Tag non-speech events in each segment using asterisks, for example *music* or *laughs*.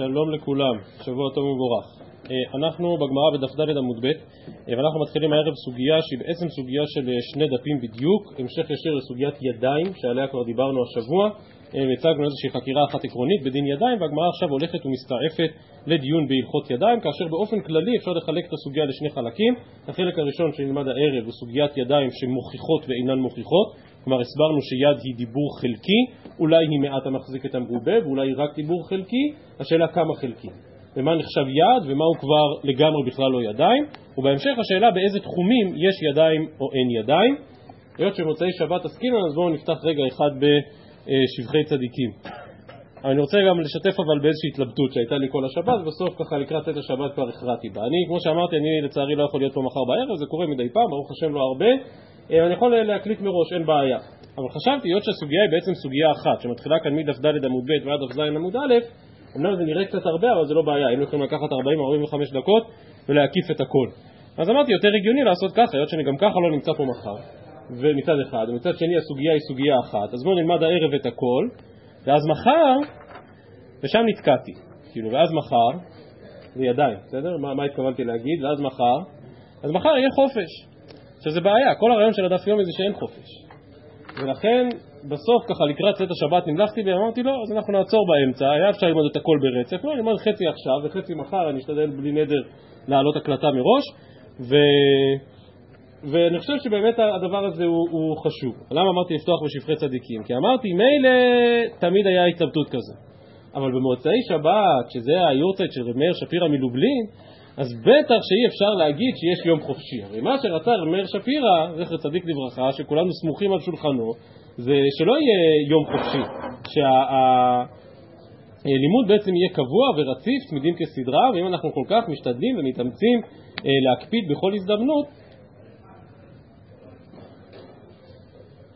שלום לכולם, שבוע טוב ומבורך. אנחנו בגמרא בדף ד' עמוד ב' ואנחנו מתחילים הערב סוגיה שהיא בעצם סוגיה של שני דפים בדיוק, המשך ישיר לסוגיית ידיים שעליה כבר דיברנו השבוע. והצגנו איזושהי חקירה אחת עקרונית בדין ידיים והגמרא עכשיו הולכת ומסתעפת לדיון בהלכות ידיים כאשר באופן כללי אפשר לחלק את הסוגיה לשני חלקים. החלק הראשון שנלמד הערב הוא סוגיית ידיים שמוכיחות ואינן מוכיחות כלומר הסברנו שיד היא דיבור חלקי, אולי היא מעט המחזיק את המרובה ואולי היא רק דיבור חלקי, השאלה כמה חלקי. ומה נחשב יד ומה הוא כבר לגמרי בכלל לא ידיים? ובהמשך השאלה באיזה תחומים יש ידיים או אין ידיים? היות שמוצאי שבת עסקינן אז בואו נפתח רגע אחד בשבחי צדיקים אני רוצה גם לשתף אבל באיזושהי התלבטות שהייתה לי כל השבת ובסוף ככה לקראת צאת השבת כבר הכרעתי בה. אני כמו שאמרתי אני לצערי לא יכול להיות פה מחר בערב זה קורה מדי פעם ברוך השם לא הרבה. אני יכול להקליט מראש, אין בעיה. אבל חשבתי, היות שהסוגיה היא בעצם סוגיה אחת, שמתחילה כאן מדף ד' עמוד ב' ועד דף ז' עמוד א', אמנם זה נראה קצת הרבה, אבל זה לא בעיה, היינו יכולים לקחת 40-45 דקות ולהקיף את הכל. אז אמרתי, יותר הגיוני לעשות ככה, היות שאני גם ככה לא נמצא פה מחר, ומצד אחד, ומצד שני הסוגיה היא סוגיה אחת, אז בואו נלמד הערב את הכל, ואז מחר, ושם נתקעתי, כאילו, ואז מחר, זה ידיים, בסדר? מה, מה התכוונתי להגיד? ואז מחר, אז מחר יהיה חופש. עכשיו זה בעיה, כל הרעיון של הדף יומי זה שאין חופש ולכן בסוף ככה לקראת צאת השבת נמלכתי ואמרתי לא, אז אנחנו נעצור באמצע, היה אפשר ללמוד את הכל ברצף, לא, אני אומר חצי עכשיו וחצי מחר, אני אשתדל בלי נדר להעלות הקלטה מראש ו... ואני חושב שבאמת הדבר הזה הוא, הוא חשוב. למה אמרתי לפתוח בשפחי צדיקים? כי אמרתי, מילא תמיד היה התלבטות כזה. אבל במוצאי שבת, שזה היורצייט של רב מאיר שפירא מלובלין, אז בטח שאי אפשר להגיד שיש יום חופשי. הרי מה שרצה מאיר שפירא, זכר צדיק לברכה, שכולנו סמוכים על שולחנו, זה שלא יהיה יום חופשי, שהלימוד בעצם יהיה קבוע ורציף, תמידים כסדרה, ואם אנחנו כל כך משתדלים ומתאמצים אה, להקפיד בכל הזדמנות,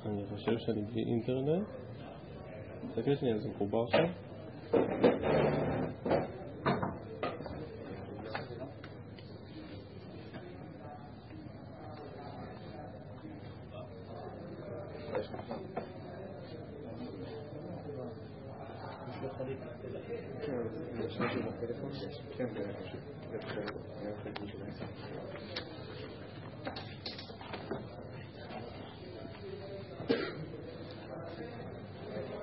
אני חושב שאני בלי אינטרנט, תסתכל שנייה, זה מחובר עכשיו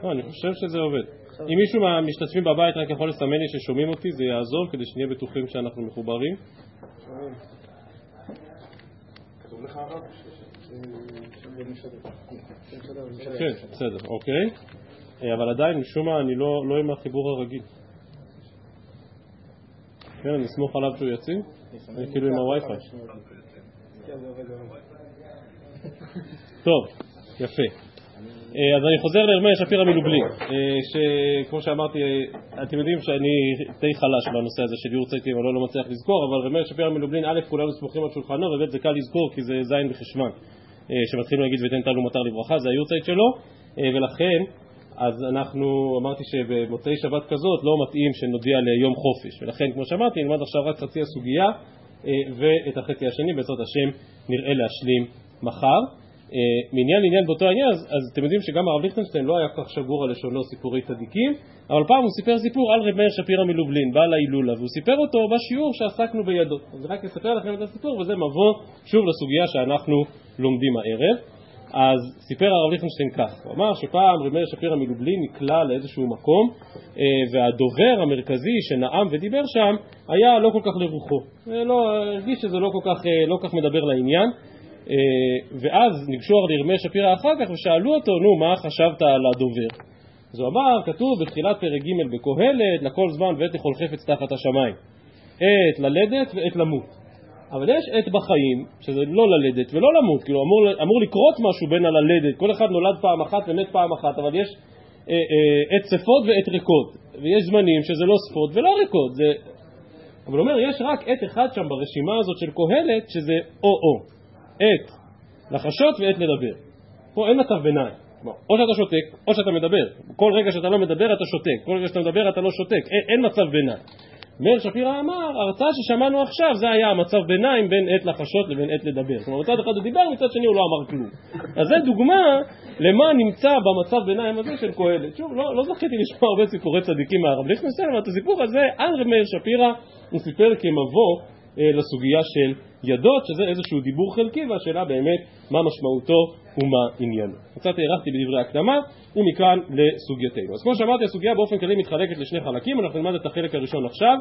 לא, אני חושב שזה עובד. אם מישהו מהמשתתפים בבית רק יכול לסמן לי ששומעים אותי, זה יעזור כדי שנהיה בטוחים שאנחנו מחוברים. כן, בסדר, אוקיי. אבל עדיין, משום מה, אני לא עם החיבור הרגיל. כן, אני אסמוך עליו שהוא יציב? אני כאילו עם הווי-פיי. טוב, יפה. אה, אז אני חוזר לרמי שפירא מלובלין, אה, שכמו שאמרתי, אתם יודעים שאני די חלש בנושא הזה של יורצייטים, אני לא מצליח לזכור, אבל רמי שפירא מלובלין, א', כולנו סמוכים על שולחנו, וב', זה קל לזכור כי זה זין בחשוון, אה, שמתחילים להגיד ותן טל ומטר לברכה, זה היורצייט שלו, ולכן, אז אנחנו, אמרתי שבמוצאי שבת כזאת לא מתאים שנודיע ליום חופש, ולכן, כמו שאמרתי, נלמד עכשיו רק חצי הסוגיה, ואת החצי השני, בעזרת השם, נראה להשלים מחר. אה, מעניין לעניין באותו העניין, אז, אז אתם יודעים שגם הרב ליכטנשטיין לא היה כל כך שגור על לשונו סיפורי צדיקים, אבל פעם הוא סיפר סיפור על רב מאיר שפירא מלובלין, בעל ההילולה, והוא סיפר אותו בשיעור שעסקנו בידו. אז רק אספר לכם את הסיפור, וזה מבוא שוב לסוגיה שאנחנו לומדים הערב. אז סיפר הרב ליכטנשטיין כך, הוא אמר שפעם רב מאיר שפירא מלובלין נקלע לאיזשהו מקום אה, והדובר המרכזי שנאם ודיבר שם היה לא כל כך לרוחו, אה, לא, הרגיש שזה לא כל כך, לא כך מדבר לעניין ואז ניגשו לירמי שפירא אחר כך ושאלו אותו, נו, מה חשבת על הדובר? אז הוא אמר, כתוב בתחילת פרק ג' בקהלת, לכל זמן ועת לכל חפץ תחת השמיים. עת ללדת ועת למות. אבל יש עת בחיים, שזה לא ללדת ולא למות, כאילו אמור, אמור לקרות משהו בין הללדת, כל אחד נולד פעם אחת ומת פעם אחת, אבל יש אה, אה, עת צפות ועת ריקות, ויש זמנים שזה לא צפות ולא ריקות, זה... אבל הוא אומר, יש רק עת אחד שם ברשימה הזאת של קהלת, שזה או-או. עת לחשות ועת לדבר. פה אין מצב ביניים. או שאתה שותק, או שאתה מדבר. כל רגע שאתה לא מדבר אתה שותק, כל רגע שאתה מדבר אתה לא שותק, אין, אין מצב ביניים. מאיר שפירא אמר, ההרצאה ששמענו עכשיו זה היה המצב ביניים בין עת לחשות לבין עת לדבר. כלומר מצד אחד הוא דיבר, מצד שני הוא לא אמר כלום. אז זו דוגמה למה נמצא במצב ביניים הזה של קהלת. שוב, לא, לא זכיתי לשמוע הרבה סיפורי צדיקים מהרב ליכטנשטיין, אבל את הסיפור הזה, על מאיר שפירא, הוא סיפר כמבוא לסוגיה של ידות, שזה איזשהו דיבור חלקי, והשאלה באמת מה משמעותו ומה עניינו. קצת הארכתי בדברי הקדמה, ומכאן לסוגייתנו. אז כמו שאמרתי, הסוגיה באופן כללי מתחלקת לשני חלקים, אנחנו נלמד את החלק הראשון עכשיו,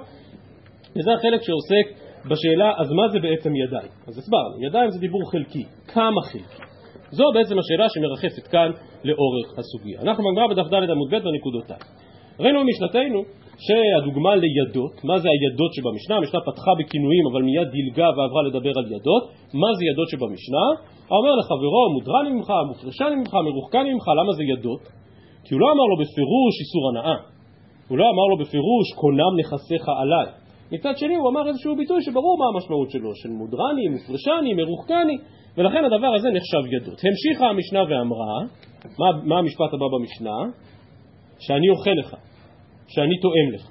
וזה החלק שעוסק בשאלה, אז מה זה בעצם ידיים? אז הסברנו, ידיים זה דיבור חלקי, כמה חלקי? זו בעצם השאלה שמרחפת כאן לאורך הסוגיה. אנחנו בגמרא בדף ד' עמוד ב' בנקודותיו. ראינו במשנתנו שהדוגמה לידות, מה זה הידות שבמשנה? המשנה פתחה בכינויים אבל מיד דילגה ועברה לדבר על ידות. מה זה ידות שבמשנה? האומר לחברו, מודרני ממך, מופרשני ממך, מרוחקני ממך, למה זה ידות? כי הוא לא אמר לו בפירוש איסור הנאה. הוא לא אמר לו בפירוש קונם נכסיך עליי. מצד שני הוא אמר איזשהו ביטוי שברור מה המשמעות שלו, של מודרני, מופרשני, מרוחקני, ולכן הדבר הזה נחשב ידות. המשיכה המשנה ואמרה, מה, מה המשפט הבא במשנה? שאני אוכל לך, שאני תואם לך.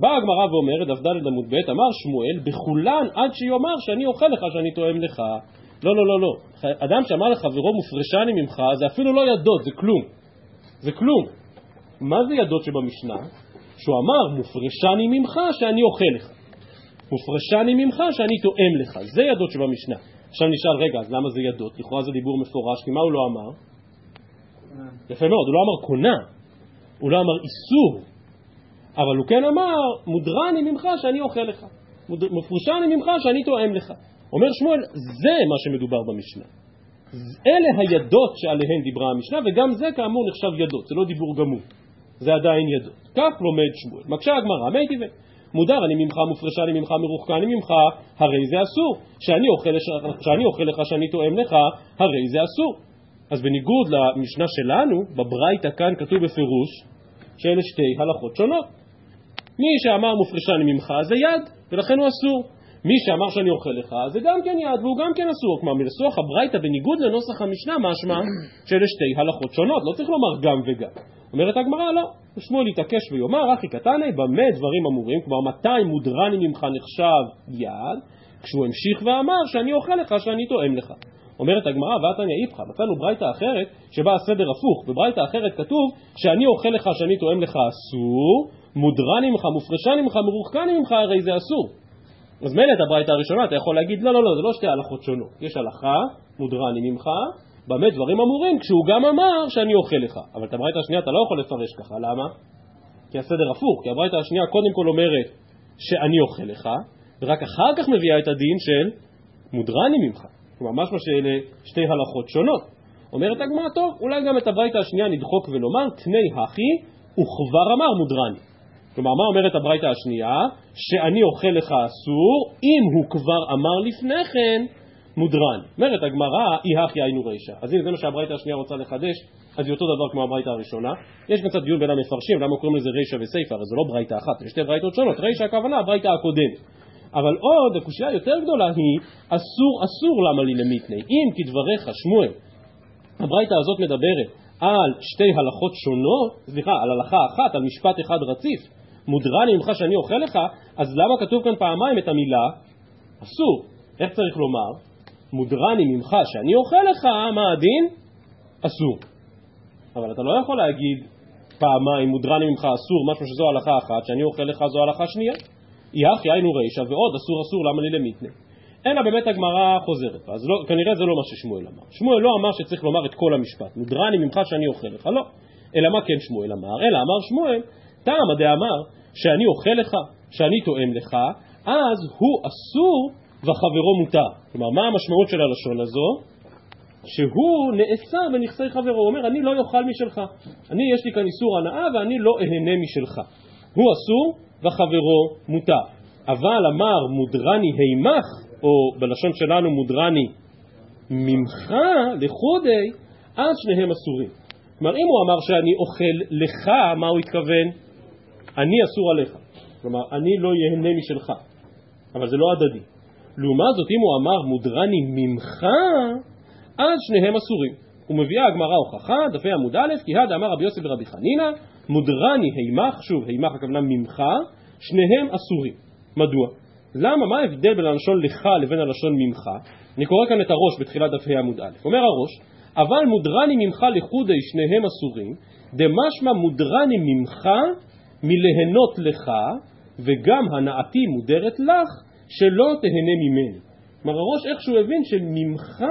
באה הגמרא ואומרת, דף ד' עמוד ב', אמר שמואל, בכולן עד שיאמר שאני אוכל לך, שאני תואם לך. לא, לא, לא, לא. אדם שאמר לחברו מופרשני ממך, זה אפילו לא ידות, זה כלום. זה כלום. מה זה ידות שבמשנה? שהוא אמר, מופרשני ממך שאני אוכל לך. מופרשני ממך שאני תואם לך. זה ידות שבמשנה. עכשיו נשאל, רגע, אז למה זה ידות? לכאורה זה דיבור מפורש, כי מה הוא לא אמר? יפה מאוד, הוא לא אמר קונה, הוא לא אמר איסור, אבל הוא כן אמר, מודרני ממך שאני אוכל לך, מפורשני ממך שאני תואם לך. אומר שמואל, זה מה שמדובר במשנה. אלה הידות שעליהן דיברה המשנה, וגם זה כאמור נחשב ידות, זה לא דיבור גמור, זה עדיין ידות. כך לומד שמואל. מקשה הגמרא, מי טבעי. מודר אני ממך, מופרשה אני ממך, מרוחקה אני ממך, הרי זה אסור. שאני אוכל, שאני אוכל לך, שאני תואם לך, הרי זה אסור. אז בניגוד למשנה שלנו, בברייתא כאן כתוב בפירוש שאלה שתי הלכות שונות. מי שאמר מופרשה אני ממך זה יד, ולכן הוא אסור. מי שאמר שאני אוכל לך זה גם כן יד והוא גם כן אסור. כלומר מנסוח הברייתא בניגוד לנוסח המשנה משמע שאלה שתי הלכות שונות, לא צריך לומר גם וגם. אומרת הגמרא לא, שמואל יתעקש ויאמר, אחי קטני, במה דברים אמורים? כלומר, מתי מודרני ממך נחשב יד? כשהוא המשיך ואמר שאני אוכל לך, שאני תואם לך. אומרת הגמרא, ועתניא איפכא, מצאנו ברייתא אחרת שבה הסדר הפוך, בברייתא אחרת כתוב שאני אוכל לך, שאני תואם לך אסור, מודרני ממך, מופרשני ממך, מרוחקני ממך, הרי זה אסור. אז מילא את הברייתא הראשונה אתה יכול להגיד לא, לא, לא, זה לא שתי הלכות שונות. יש הלכה, מודרני ממך, במה דברים אמורים כשהוא גם אמר שאני אוכל לך. אבל את הברייתא השנייה אתה לא יכול לפרש ככה, למה? כי הסדר הפוך, כי הברייתא השנייה קודם כל אומרת שאני אוכל לך, ורק אחר כך מביאה את הדין של מודרני ממך. כלומר, משמע שאלה שתי הלכות שונות. אומרת הגמרא, טוב, אולי גם את הברייתא השנייה נדחוק ולומר, תני הכי, וכבר אמר מודרני. כלומר, מה אומרת הברייתא השנייה? שאני אוכל לך אסור, אם הוא כבר אמר לפני כן מודרן. אומרת הגמרא, אי הכי היינו רישא. אז אם זה מה שהברייתא השנייה רוצה לחדש, אז היא אותו דבר כמו הברייתא הראשונה. יש קצת דיון בין המפרשים, למה קוראים לזה רישא וסיפא, הרי זה לא ברייתא אחת, יש שתי ברייתות שונות. רישא הכוונה הברייתא הקודמת. אבל עוד, הקושייה היותר גדולה היא, אסור אסור למה לי למיתני. אם כדבריך, שמואל, הברייתא הזאת מדברת על שתי הלכות שונות, סליחה, על הלכה אחת, על משפט אחד רציף, מודרני ממך שאני אוכל לך, אז למה כתוב כאן פעמיים את המילה אסור? איך צריך לומר? מודרני ממך שאני אוכל לך, מה הדין? אסור. אבל אתה לא יכול להגיד פעמיים מודרני ממך אסור, משהו שזו הלכה אחת, שאני אוכל לך זו הלכה שנייה. יחי היינו רישא ועוד אסור אסור למה לי למיתנה. אלא באמת הגמרא חוזרת, אז לא, כנראה זה לא מה ששמואל אמר. שמואל לא אמר שצריך לומר את כל המשפט, מודרני ממך שאני אוכל לך, לא. אלא מה כן שמואל אמר? אלא אמר שמואל, טעם הדאמר שאני אוכל לך, שאני תואם לך, אז הוא אסור וחברו מותר. כלומר, מה המשמעות של הלשון הזו? שהוא נאסר בנכסי חברו. הוא אומר, אני לא אוכל משלך. אני, יש לי כאן איסור הנאה ואני לא אהנה משלך. הוא אסור וחברו מותר. אבל אמר מודרני הימך, או בלשון שלנו מודרני ממך לחודי, אז שניהם אסורים. כלומר, אם הוא אמר שאני אוכל לך, מה הוא התכוון? אני אסור עליך. כלומר, אני לא יהנה משלך. אבל זה לא הדדי. לעומת זאת, אם הוא אמר מודרני ממך, אז שניהם אסורים. ומביאה הגמרא הוכחה, דפי עמוד א', כי הדה אמר רבי יוסף ורבי חנינא, מודרני הימך, שוב, הימך הכוונה ממך, שניהם אסורים. מדוע? למה? מה ההבדל בין הלשון לך לבין הלשון ממך? אני קורא כאן את הראש בתחילת דפי עמוד א'. אומר הראש, אבל מודרני ממך לחודי שניהם אסורים, דמשמע מודרני ממך מליהנות לך, וגם הנאתי מודרת לך, שלא תהנה ממני. כלומר הראש איכשהו הבין שממך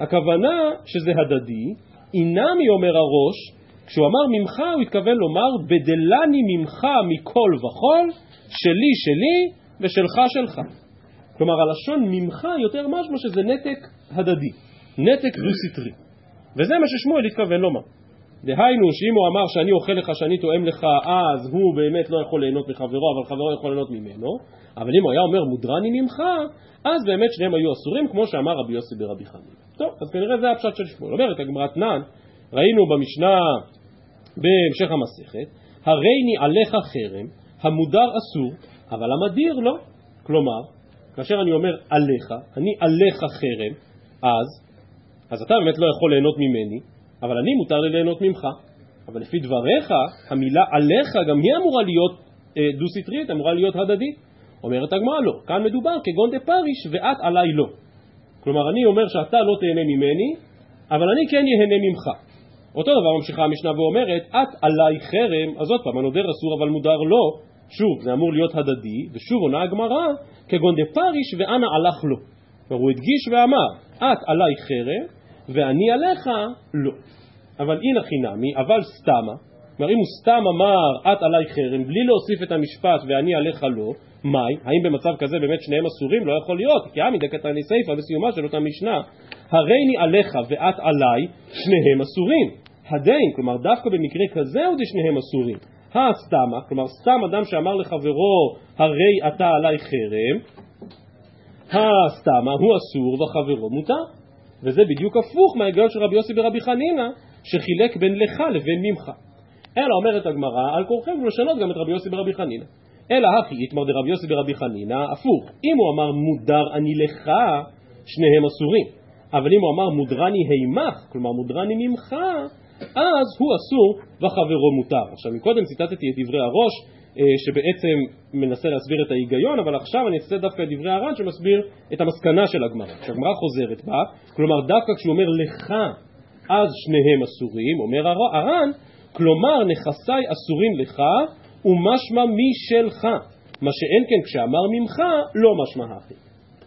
הכוונה שזה הדדי, אינמי אומר הראש, כשהוא אמר ממך הוא התכוון לומר בדלני ממך מכל וכל, שלי שלי ושלך שלך. כלומר הלשון ממך יותר משמע שזה נתק הדדי, נתק דו-סטרי. וזה מה ששמואל התכוון לומר. דהיינו שאם הוא אמר שאני אוכל לך, שאני תואם לך, אז הוא באמת לא יכול ליהנות מחברו, אבל חברו יכול ליהנות ממנו. אבל אם הוא היה אומר מודרני ממך, אז באמת שניהם היו אסורים, כמו שאמר רבי יוסי ברבי חנין. טוב, אז כנראה זה הפשט של שמואל. אומרת הגמרא תנן, ראינו במשנה בהמשך המסכת, הריני עליך חרם, המודר אסור, אבל המדיר לא. כלומר, כאשר אני אומר עליך, אני עליך חרם, אז, אז אתה באמת לא יכול ליהנות ממני, אבל אני מותר לי ליהנות ממך. אבל לפי דבריך, המילה עליך גם היא אמורה להיות אה, דו-סטרית, אמורה להיות הדדית. אומרת הגמרא לא, כאן מדובר כגון דה פריש ואת עליי לא. כלומר, אני אומר שאתה לא תהנה ממני, אבל אני כן יהנה ממך. אותו דבר ממשיכה המשנה ואומרת, את עליי חרם, אז עוד פעם, הנודר אסור אבל מודר לא, שוב, זה אמור להיות הדדי, ושוב עונה הגמרא, כגון דה פריש ואנה הלך לו. כלומר, הוא הדגיש ואמר, את עליי חרם, ואני עליך לא. אבל הנה חינמי, אבל סתמה, כלומר אם הוא סתם אמר את עליי חרם, בלי להוסיף את המשפט ואני עליך לא, מאי? האם במצב כזה באמת שניהם אסורים? לא יכול להיות, כי עמי דקתני סיפא בסיומה של אותה משנה, הריני עליך ואת עליי, שניהם אסורים. הדין, כלומר דווקא במקרה כזה עוד שניהם אסורים. הסתמה, כלומר סתם אדם שאמר לחברו הרי אתה עליי חרם, הסתמה הוא אסור וחברו מותר. וזה בדיוק הפוך מההיגיון של רבי יוסי ברבי חנינא, שחילק בין לך לבין ממך. אלא אומרת הגמרא, על כורחם ולשנות גם את רבי יוסי ברבי חנינא. אלא הכי יתמר דרבי יוסי ברבי חנינא, הפוך. אם הוא אמר מודר אני לך, שניהם אסורים. אבל אם הוא אמר מודרני הימך, כלומר מודרני ממך, אז הוא אסור וחברו מותר. עכשיו, מקודם ציטטתי את דברי הראש, שבעצם מנסה להסביר את ההיגיון, אבל עכשיו אני אצטט דווקא את דברי הר"ן שמסביר את המסקנה של הגמרא. כשהגמרא חוזרת בה, כלומר דווקא כשהוא אומר לך, אז שניהם אסורים, אומר הר"ן, כלומר נכסיי אסורים לך ומשמע משלך, מה שאין כן כשאמר ממך לא משמע הכי.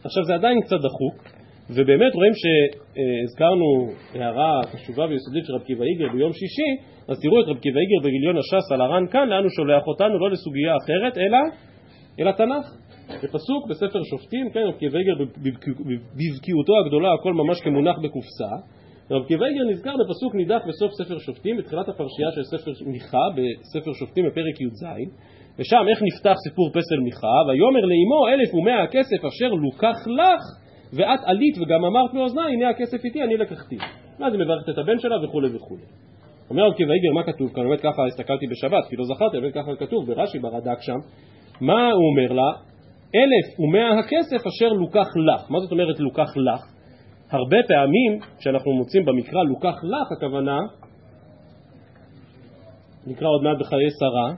עכשיו זה עדיין קצת דחוק, ובאמת רואים שהזכרנו הערה חשובה ויסודית של רב קיבא איגר ביום שישי, אז תראו את רב קיבא איגר בגיליון הש"ס על הר"ן כאן, לאן הוא שולח אותנו, לא לסוגיה אחרת, אלא אל התנ"ך. בפסוק בספר שופטים, כן, רב קיבא איגר בבקיאותו הגדולה, הכל ממש כמונח בקופסה. רב קיבא איגר נזכר בפסוק נידח בסוף ספר שופטים, בתחילת הפרשייה של ספר מיכה, בספר שופטים בפרק י"ז, ושם איך נפתח סיפור פסל מיכה, ויאמר לאמו אלף ומאה הכסף אשר לוקח לך ואת עלית וגם אמרת באוזנה, הנה הכסף איתי, אני לקחתי. ואז היא מברכת את הבן שלה וכולי וכולי. אומר רב קיבא איגר, מה כתוב כאן? באמת ככה הסתכלתי בשבת, כי לא זכרתי, באמת ככה כתוב ברש"י ברד"ק שם. מה הוא אומר לה? אלף ומאה הכסף אשר לוקח לך. מה זאת אומרת לוקח לך? הרבה פעמים כשאנחנו מוצאים במקרא לוקח לך, הכוונה, נקרא עוד מעט בחיי שרה,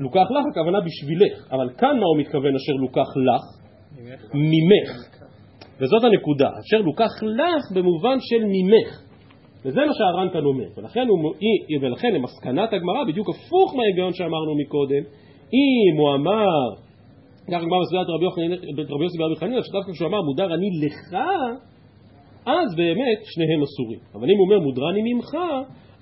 לוקח לך הכוונה בשבילך, אבל כאן מה הוא מתכוון אשר לוקח לך? ממך. וזאת הנקודה, אשר לוקח לך במובן של ממך. וזה מה שהר"ן כאן אומר. ולכן, הוא, ולכן למסקנת הגמרא, בדיוק הפוך מההיגיון שאמרנו מקודם, אם הוא אמר, כך הגמרא מסבירת רבי יוסי ברבי חנינא, שדווקא כשהוא אמר מודר אני לך, אז באמת שניהם אסורים. אבל אם הוא אומר מודרני ממך,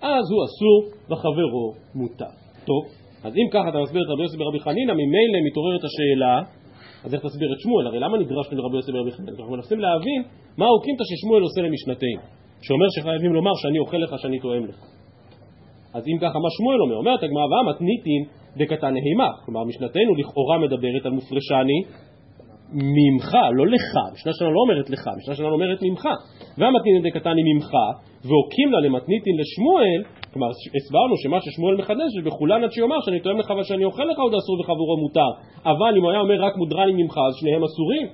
אז הוא אסור וחברו מותר. טוב, אז אם ככה אתה מסביר את רבי יוסי ברבי חנינא, ממילא מתעוררת השאלה אז איך תסביר את שמואל? הרי למה נדרשנו לרבי יוסי ברבי חנין? אנחנו מנסים להבין מה האוקימתא ששמואל עושה למשנתנו, שאומר שחייבים לומר שאני אוכל לך, שאני תואם לך. אז אם ככה, מה שמואל אומר? אומרת הגמרא, והמתניתין דקתן נהימה. כלומר, משנתנו לכאורה מדברת על מופרשני ממך, לא לך. משנה שלנו לא אומרת לך, משנה שלנו אומרת ממך. והמתניתין דקתני ממך, והוקים לה למתניתין לשמואל, כלומר, הסברנו שמה ששמואל מחדש זה בכולן עד שיאמר שאני תואם לך ושאני אוכל לך עוד אסור וחבורו מותר. אבל אם הוא היה אומר רק מודרני ממך, אז שניהם אסורים.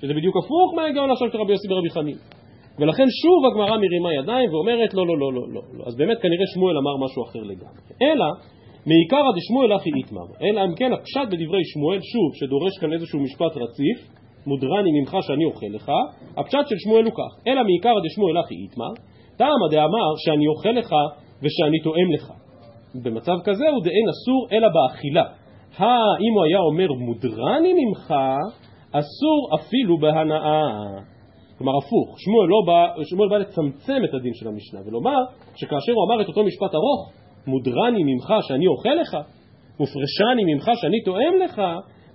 שזה בדיוק הפוך מההיגיון עכשיו של רבי יוסי ברבי חנין. ולכן שוב הגמרא מרימה ידיים ואומרת לא, לא, לא, לא, לא. אז באמת כנראה שמואל אמר משהו אחר לגמרי. אלא, מעיקרא דשמואל אחי איתמר. אלא אם כן הפשט בדברי שמואל, שוב, שדורש כאן איזשהו משפט רציף, מודרני ממך שאני אוכל לך, הפשט של שמואל הוא כך, אלא מעיקר דשמואל אחי איתמר, טעמא דאמר שאני אוכל לך ושאני תואם לך. במצב כזה הוא דאין אסור אלא באכילה. אם הוא היה אומר מודרני ממך, אסור אפילו בהנאה. כלומר הפוך, שמואל, לא בא, שמואל בא לצמצם את הדין של המשנה ולומר שכאשר הוא אמר את אותו משפט ארוך, מודרני ממך שאני אוכל לך, מופרשני ממך שאני תואם לך,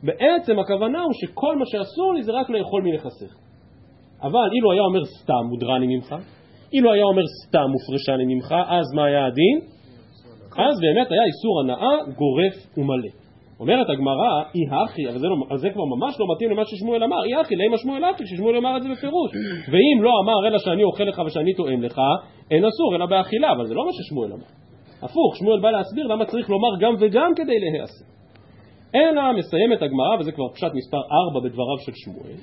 בעצם הכוונה הוא שכל מה שאסור לי זה רק לאכול מנכסיך. אבל אילו היה אומר סתם מודרני ממך, אילו היה אומר סתם מופרשני ממך, אז מה היה הדין? אז באמת היה איסור הנאה גורף ומלא. אומרת הגמרא, אי הכי, אבל זה, לא, זה כבר ממש לא מתאים למה ששמואל אמר, אי הכי, למה שמואל הכי, ששמואל אמר את זה בפירוש. ואם לא אמר אלא שאני אוכל לך ושאני תואם לך, אין אסור אלא באכילה, אבל זה לא מה ששמואל אמר. הפוך, שמואל בא להסביר למה צריך לומר גם וגם כדי להיעשר. אלא מסיימת הגמרא, וזה כבר פשט מספר 4 בדבריו של שמואל,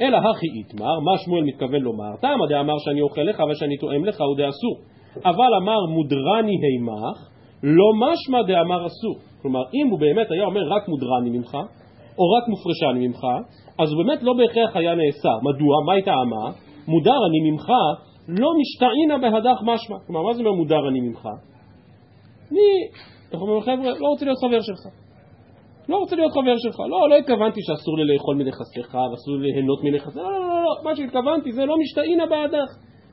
אלא הכי איתמר, מה שמואל מתכוון לומר? תמה דאמר שאני אוכל לך ושאני תואם לך הוא דאסור. אבל אמר מודרני הימך, לא משמע דאמר אסור. כלומר, אם הוא באמת היה אומר רק מודרני ממך, או רק מופרשני ממך, אז הוא באמת לא בהכרח היה נאסר. מדוע? מה הייתה אמה? מודר אני ממך, לא משתעינה בהדח משמע. כלומר, מה זה אומר מודר אני ממך? אני, איך אומרים חבר'ה, לא רוצה להיות חבר שלך. לא רוצה להיות חבר שלך. לא, לא התכוונתי שאסור לי לאכול מנכסיך ואסור לי ליהנות מנכסיך. לא, לא, לא, לא, מה שהתכוונתי זה לא משתעינה בהדח.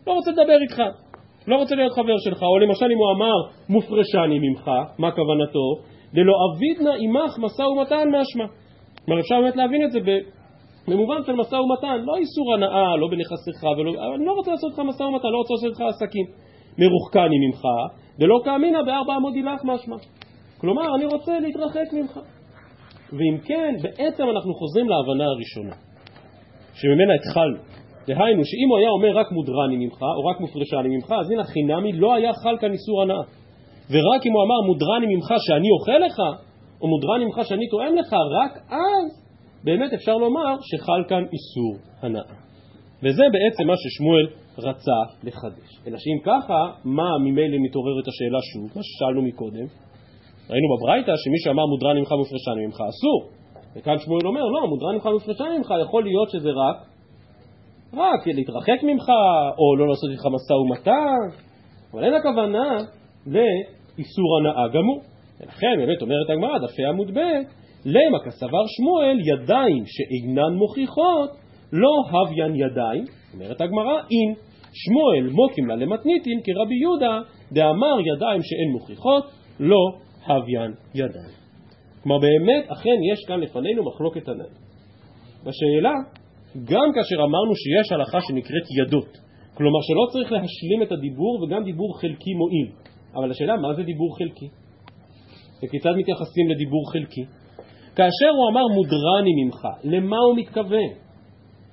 לא רוצה לדבר איתך. לא רוצה להיות חבר שלך. או למשל אם הוא אמר מופרשני ממך, מה כוונתו? דלא אבידנה עמך משא ומתן משמע. כלומר אפשר באמת להבין את זה במובן של משא ומתן, לא איסור הנאה, לא בנכסיך, ולא, אני לא רוצה לעשות איתך משא ומתן, לא רוצה לעשות איתך עסקים. מרוחקני ממך, דלא כאמינא בארבע עמוד הילך משמע. כלומר, אני רוצה להתרחק ממך. ואם כן, בעצם אנחנו חוזרים להבנה הראשונה, שממנה התחלנו. דהיינו, שאם הוא היה אומר רק מודרני ממך, או רק מופרשני ממך, אז הנה חינמי לא היה חל כאן איסור הנאה. ורק אם הוא אמר מודרני ממך שאני אוכל לך, או מודרני ממך שאני תואם לך, רק אז באמת אפשר לומר שחל כאן איסור הנאה. וזה בעצם מה ששמואל רצה לחדש. אלא שאם ככה, מה ממילא מתעוררת השאלה שוב, מה ששאלנו מקודם? ראינו בברייתא שמי שאמר מודרני ממך מופרשני ממך אסור. וכאן שמואל אומר, לא, מודרני ממך מופרשני ממך, יכול להיות שזה רק, רק להתרחק ממך, או לא לעשות איתך משא ומתן, אבל אין הכוונה לאיסור הנאה גמור. ולכן באמת אומרת הגמרא, דפי עמוד ב', למה כסבר שמואל ידיים שאינן מוכיחות לא הוויין ידיים, אומרת הגמרא, אם שמואל מוקים לה למתניתין כרבי יהודה דאמר ידיים שאין מוכיחות לא הוויין ידיים. כלומר באמת אכן יש כאן לפנינו מחלוקת ענן. בשאלה, גם כאשר אמרנו שיש הלכה שנקראת ידות, כלומר שלא צריך להשלים את הדיבור וגם דיבור חלקי מועיל, אבל השאלה מה זה דיבור חלקי? וכיצד מתייחסים לדיבור חלקי? כאשר הוא אמר מודרני ממך, למה הוא מתכוון?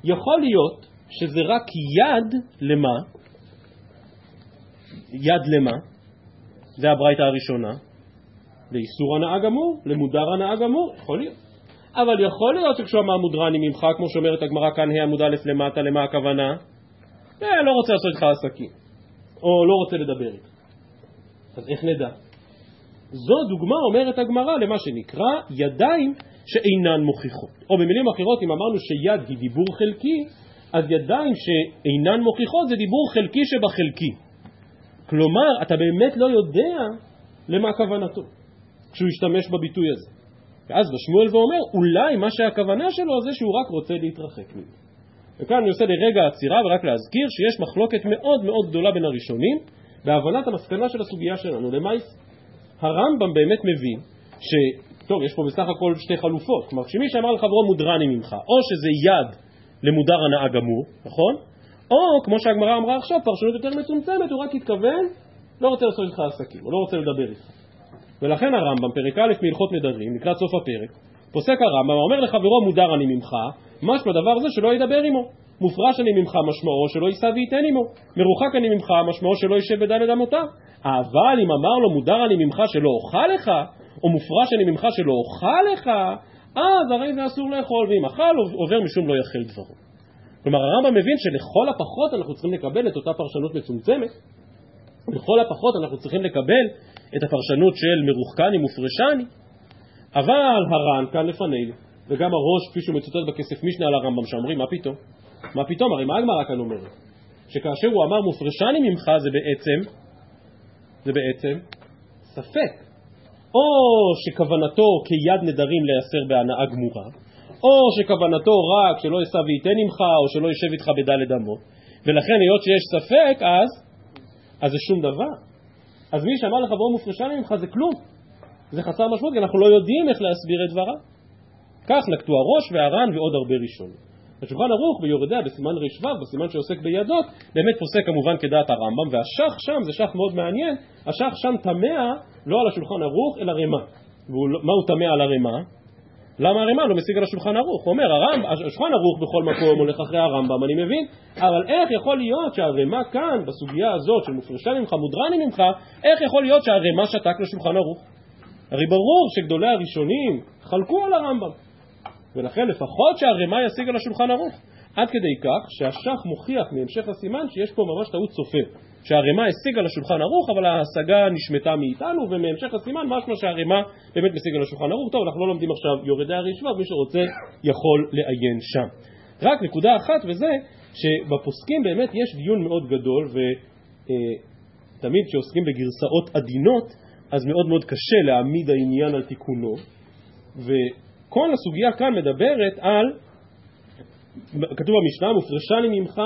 יכול להיות שזה רק יד למה? יד למה? זה הברייתא הראשונה. לאיסור הנאה גמור, למודר הנאה גמור, יכול להיות. אבל יכול להיות שכשהוא אמר מודרני ממך, כמו שאומרת הגמרא כאן, ה' עמוד א' למטה, למה הכוונה? אה, לא רוצה לעשות איתך עסקים, או לא רוצה לדבר איתך. אז איך נדע? זו דוגמה, אומרת הגמרא, למה שנקרא ידיים שאינן מוכיחות. או במילים אחרות, אם אמרנו שיד היא דיבור חלקי, אז ידיים שאינן מוכיחות זה דיבור חלקי שבחלקי. כלומר, אתה באמת לא יודע למה כוונתו כשהוא ישתמש בביטוי הזה. ואז בשמואל ואומר, אולי מה שהכוונה שלו זה שהוא רק רוצה להתרחק ממנו. וכאן אני עושה לרגע עצירה ורק להזכיר שיש מחלוקת מאוד מאוד גדולה בין הראשונים בהבנת המסקנה של הסוגיה שלנו. למעשה, הרמב"ם באמת מבין ש... טוב, יש פה בסך הכל שתי חלופות. כלומר, כשמי שאמר לחברו מודרני ממך, או שזה יד למודר הנאה גמור, נכון? או, כמו שהגמרא אמרה עכשיו, פרשנות יותר מצומצמת, הוא רק התכוון, לא רוצה לעשות איתך עסקים, הוא לא רוצה לדבר איתך. ולכן הרמב"ם, פרק א' מהלכות נדרים, לקראת סוף הפרק, פוסק הרמב"ם, אומר לחברו מודר אני ממך, משמע דבר זה שלא ידבר עמו. מופרש אני ממך משמעו שלא יישא וייתן עמו. מרוחק אני ממך משמעו שלא יישב בדלת אמותיו. אבל אם אמר לו מודר אני ממך שלא אוכל לך, או מופרש אני ממך שלא אוכל לך, אז הרי זה אסור לאכול, ואם אכל עובר משום לא יחל דברו. כלומר הרמב"ם מבין שלכל הפחות אנחנו צריכים לקבל את אותה פרשנות מצומצמת, לכל הפחות אנחנו צריכים לקבל את הפרשנות של מרוחקני מופרשני, אבל הר"ן כאן לפנינו, וגם הראש, כפי שהוא מצוטט בכסף משנה על הרמב"ם, שאומרים, מה פתאום? מה פתאום? הרי מה הגמרא כאן אומרת? שכאשר הוא אמר מופרשני ממך זה בעצם, זה בעצם ספק. או שכוונתו כיד נדרים להיאסר בהנאה גמורה, או שכוונתו רק שלא אשא וייתן עמך, או שלא יושב איתך בדלת אמות, ולכן היות שיש ספק, אז, אז זה שום דבר. אז מי שאמר לך בואו מופרשני ממך זה כלום. זה חסר משמעות, כי אנחנו לא יודעים איך להסביר את דבריו. כך נקטו הראש והר"ן ועוד הרבה ראשונים. השולחן ערוך ביורדיה בסימן ר"ו, בסימן שעוסק בידות, באמת פוסק כמובן כדעת הרמב"ם, והשח שם, זה שח מאוד מעניין, השח שם תמה לא על השולחן ערוך אלא רמה. ומה הוא תמה על הרמה? למה הרמ"א לא משיג על השולחן ערוך? הוא אומר, השולחן ערוך בכל מקום הולך אחרי הרמב"ם, אני מבין, אבל איך יכול להיות שהרמ"א כאן, בסוגיה הזאת של מופרשה ממך, מודרני ממך, איך יכול להיות שהרמ"א שתק לשולחן ערוך? הרי ברור שגדולי הראשונים חלקו על הרמב"ם, ולכן לפחות שהרמ"א ישיג על השולחן ערוך. עד כדי כך שהשח מוכיח מהמשך הסימן שיש פה ממש טעות סופר. שהערימה השיגה לשולחן ערוך, אבל ההשגה נשמטה מאיתנו, ומהמשך הסימן משמע שהערימה באמת משיגה לשולחן ערוך. טוב, אנחנו לא לומדים עכשיו יורדי הרשווה, מי שרוצה יכול לעיין שם. רק נקודה אחת, וזה שבפוסקים באמת יש דיון מאוד גדול, ותמיד כשעוסקים בגרסאות עדינות, אז מאוד מאוד קשה להעמיד העניין על תיקונו, וכל הסוגיה כאן מדברת על, כתוב במשנה, מופרשני ממך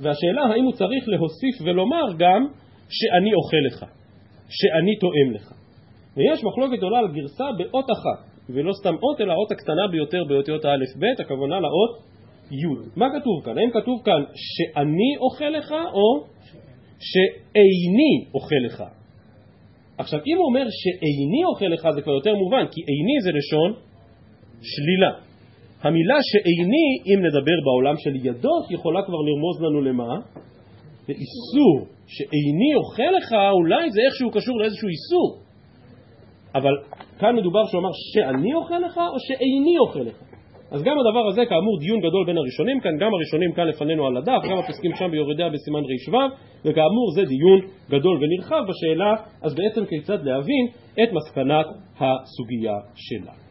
והשאלה האם הוא צריך להוסיף ולומר גם שאני אוכל לך, שאני תואם לך. ויש מחלוקת עולה על גרסה באות אחת, ולא סתם אות אלא האות הקטנה ביותר באותיות האלף-בית, הכוונה לאות י'. מה כתוב כאן? האם כתוב כאן שאני אוכל לך או שאיני אוכל לך? עכשיו אם הוא אומר שאיני אוכל לך זה כבר יותר מובן, כי איני זה לשון שלילה. המילה שאיני, אם נדבר בעולם של ידות, יכולה כבר לרמוז לנו למה? לאיסור. שאיני אוכל לך, אולי זה איכשהו קשור לאיזשהו איסור. אבל כאן מדובר שהוא אמר שאני אוכל לך או שאיני אוכל לך. אז גם הדבר הזה כאמור דיון גדול בין הראשונים כאן, גם הראשונים כאן לפנינו על הדף, גם הפסקים שם ביורדיה בסימן רשו, וכאמור זה דיון גדול ונרחב בשאלה, אז בעצם כיצד להבין את מסקנת הסוגיה שלה.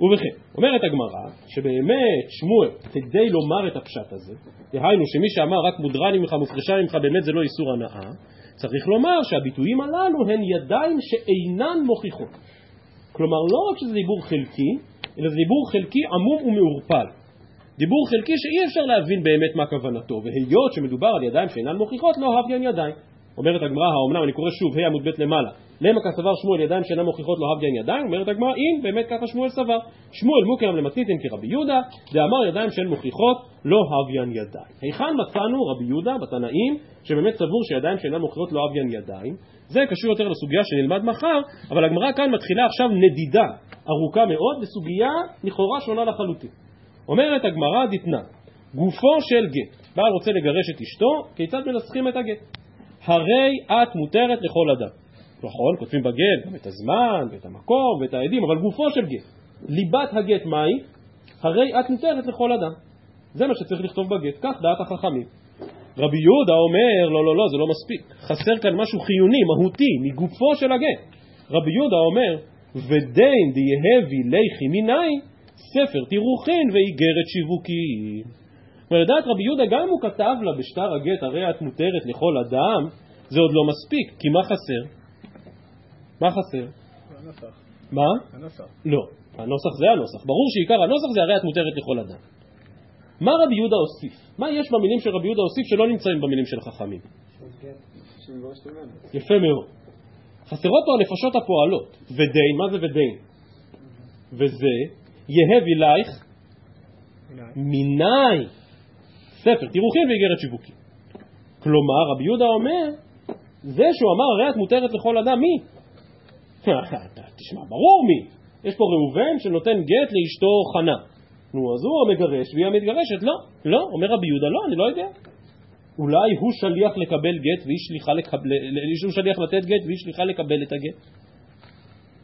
ובכן, אומרת הגמרא, שבאמת שמואל, כדי לומר את הפשט הזה, דהיינו שמי שאמר רק מודרני ממך, מופרשה ממך, באמת זה לא איסור הנאה, צריך לומר שהביטויים הללו הן ידיים שאינן מוכיחות. כלומר, לא רק שזה דיבור חלקי, אלא זה דיבור חלקי עמום ומעורפל. דיבור חלקי שאי אפשר להבין באמת מה כוונתו, והיות שמדובר על ידיים שאינן מוכיחות, לא הביין ידיים. אומרת הגמרא, האומנם, אני קורא שוב, ה' עמוד ב' למעלה, למה כסבר שמואל ידיים שאינן מוכיחות לא הבדיין ידיים? אומרת הגמרא, אם באמת ככה שמואל סבר. שמואל מוקרם למתניתין כרבי יהודה, דאמר ידיים שאין מוכיחות לא הבדיין ידיים. היכן מצאנו רבי יהודה בתנאים, שבאמת סבור שידיים שאינן מוכיחות לא הבדיין ידיים? זה קשור יותר לסוגיה שנלמד מחר, אבל הגמרא כאן מתחילה עכשיו נדידה ארוכה מאוד בסוגיה לכאורה שונה לחלוטין. אומרת הגמרא דתנא, גופו של גט, בעל רוצה לגרש את אשתו, כיצד מנסחים את הגט? הרי את מותרת לכל אדם. נכון, כותבים בגט גם את הזמן ואת המקום ואת העדים, אבל גופו של גט, ליבת הגט מהי? הרי את מותרת לכל אדם. זה מה שצריך לכתוב בגט, כך דעת החכמים. רבי יהודה אומר, לא, לא, לא, זה לא מספיק. חסר כאן משהו חיוני, מהותי, מגופו של הגט. רבי יהודה אומר, ודין דיהבי ליכי מיני, ספר תירוכין ואיגרת שיווקי. ולדעת רבי יהודה, גם הוא כתב לה בשטר הגט, הרי את מותרת לכל אדם, זה עוד לא מספיק, כי מה חסר? מה חסר? הנוסח. מה? הנוסח. לא, הנוסח זה הנוסח. ברור שעיקר הנוסח זה הרי את מותרת לכל אדם. מה רבי יהודה הוסיף? מה יש במילים של רבי יהודה הוסיף שלא נמצאים במילים של חכמים? יפה מאוד. חסרות פה הנפשות הפועלות. ודין, מה זה ודין? וזה יהב אלייך מיני ספר תירוכין ואיגרת שיווקים. כלומר, רבי יהודה אומר, זה שהוא אמר הרי מותרת לכל אדם, מי? *laughs* תשמע, ברור מי. יש פה ראובן שנותן גט לאשתו חנה. נו, אז הוא המגרש והיא המתגרשת. לא, לא, אומר רבי יהודה, לא, אני לא יודע. אולי הוא שליח לקבל גט והיא שליחה לקבל, הוא שליח לתת גט והיא שליחה לקבל את הגט.